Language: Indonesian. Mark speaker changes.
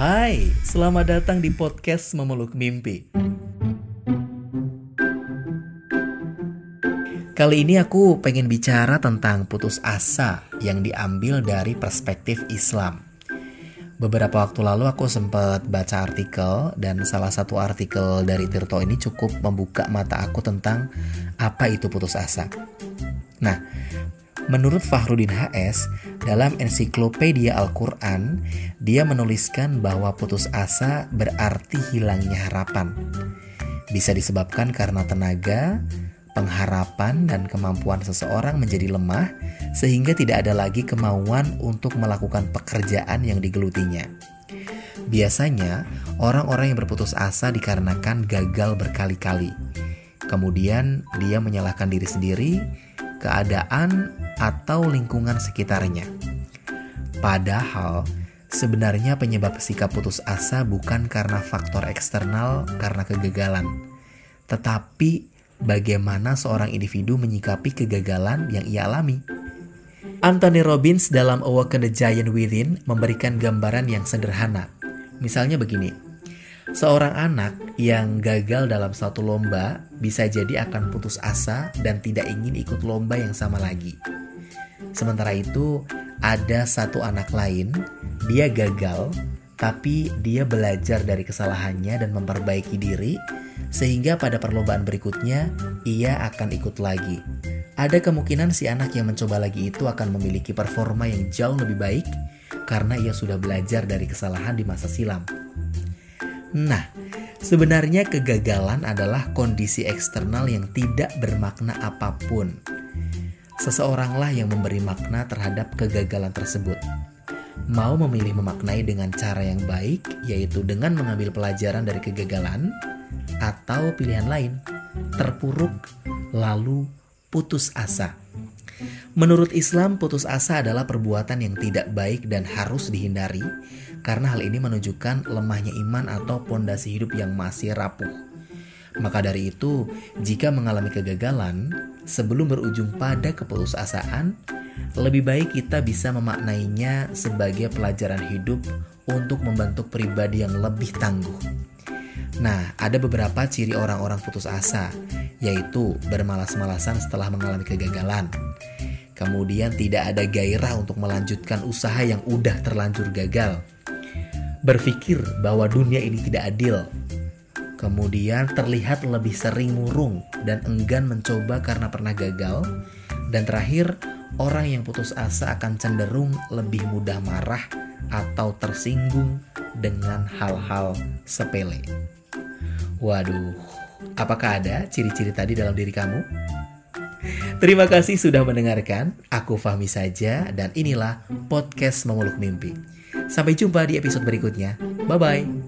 Speaker 1: Hai, selamat datang di podcast Memeluk Mimpi. Kali ini aku pengen bicara tentang putus asa yang diambil dari perspektif Islam. Beberapa waktu lalu aku sempat baca artikel dan salah satu artikel dari Tirto ini cukup membuka mata aku tentang apa itu putus asa. Nah, Menurut Fahrudin HS, dalam ensiklopedia Al-Quran, dia menuliskan bahwa putus asa berarti hilangnya harapan. Bisa disebabkan karena tenaga, pengharapan, dan kemampuan seseorang menjadi lemah, sehingga tidak ada lagi kemauan untuk melakukan pekerjaan yang digelutinya. Biasanya, orang-orang yang berputus asa dikarenakan gagal berkali-kali. Kemudian, dia menyalahkan diri sendiri, keadaan, atau lingkungan sekitarnya. Padahal, sebenarnya penyebab sikap putus asa bukan karena faktor eksternal karena kegagalan, tetapi bagaimana seorang individu menyikapi kegagalan yang ia alami. Anthony Robbins dalam Awaken the Giant Within memberikan gambaran yang sederhana. Misalnya begini, seorang anak yang gagal dalam satu lomba bisa jadi akan putus asa dan tidak ingin ikut lomba yang sama lagi. Sementara itu, ada satu anak lain, dia gagal, tapi dia belajar dari kesalahannya dan memperbaiki diri, sehingga pada perlombaan berikutnya ia akan ikut lagi. Ada kemungkinan si anak yang mencoba lagi itu akan memiliki performa yang jauh lebih baik karena ia sudah belajar dari kesalahan di masa silam. Nah, sebenarnya kegagalan adalah kondisi eksternal yang tidak bermakna apa pun seseoranglah yang memberi makna terhadap kegagalan tersebut. Mau memilih memaknai dengan cara yang baik, yaitu dengan mengambil pelajaran dari kegagalan, atau pilihan lain, terpuruk lalu putus asa. Menurut Islam, putus asa adalah perbuatan yang tidak baik dan harus dihindari, karena hal ini menunjukkan lemahnya iman atau pondasi hidup yang masih rapuh. Maka dari itu, jika mengalami kegagalan, sebelum berujung pada keputusasaan, lebih baik kita bisa memaknainya sebagai pelajaran hidup untuk membentuk pribadi yang lebih tangguh. Nah, ada beberapa ciri orang-orang putus asa, yaitu bermalas-malasan setelah mengalami kegagalan. Kemudian tidak ada gairah untuk melanjutkan usaha yang udah terlanjur gagal. Berpikir bahwa dunia ini tidak adil Kemudian terlihat lebih sering murung dan enggan mencoba karena pernah gagal. Dan terakhir, orang yang putus asa akan cenderung lebih mudah marah atau tersinggung dengan hal-hal sepele. Waduh, apakah ada ciri-ciri tadi dalam diri kamu? Terima kasih sudah mendengarkan. Aku Fahmi saja dan inilah podcast Memeluk Mimpi. Sampai jumpa di episode berikutnya. Bye bye.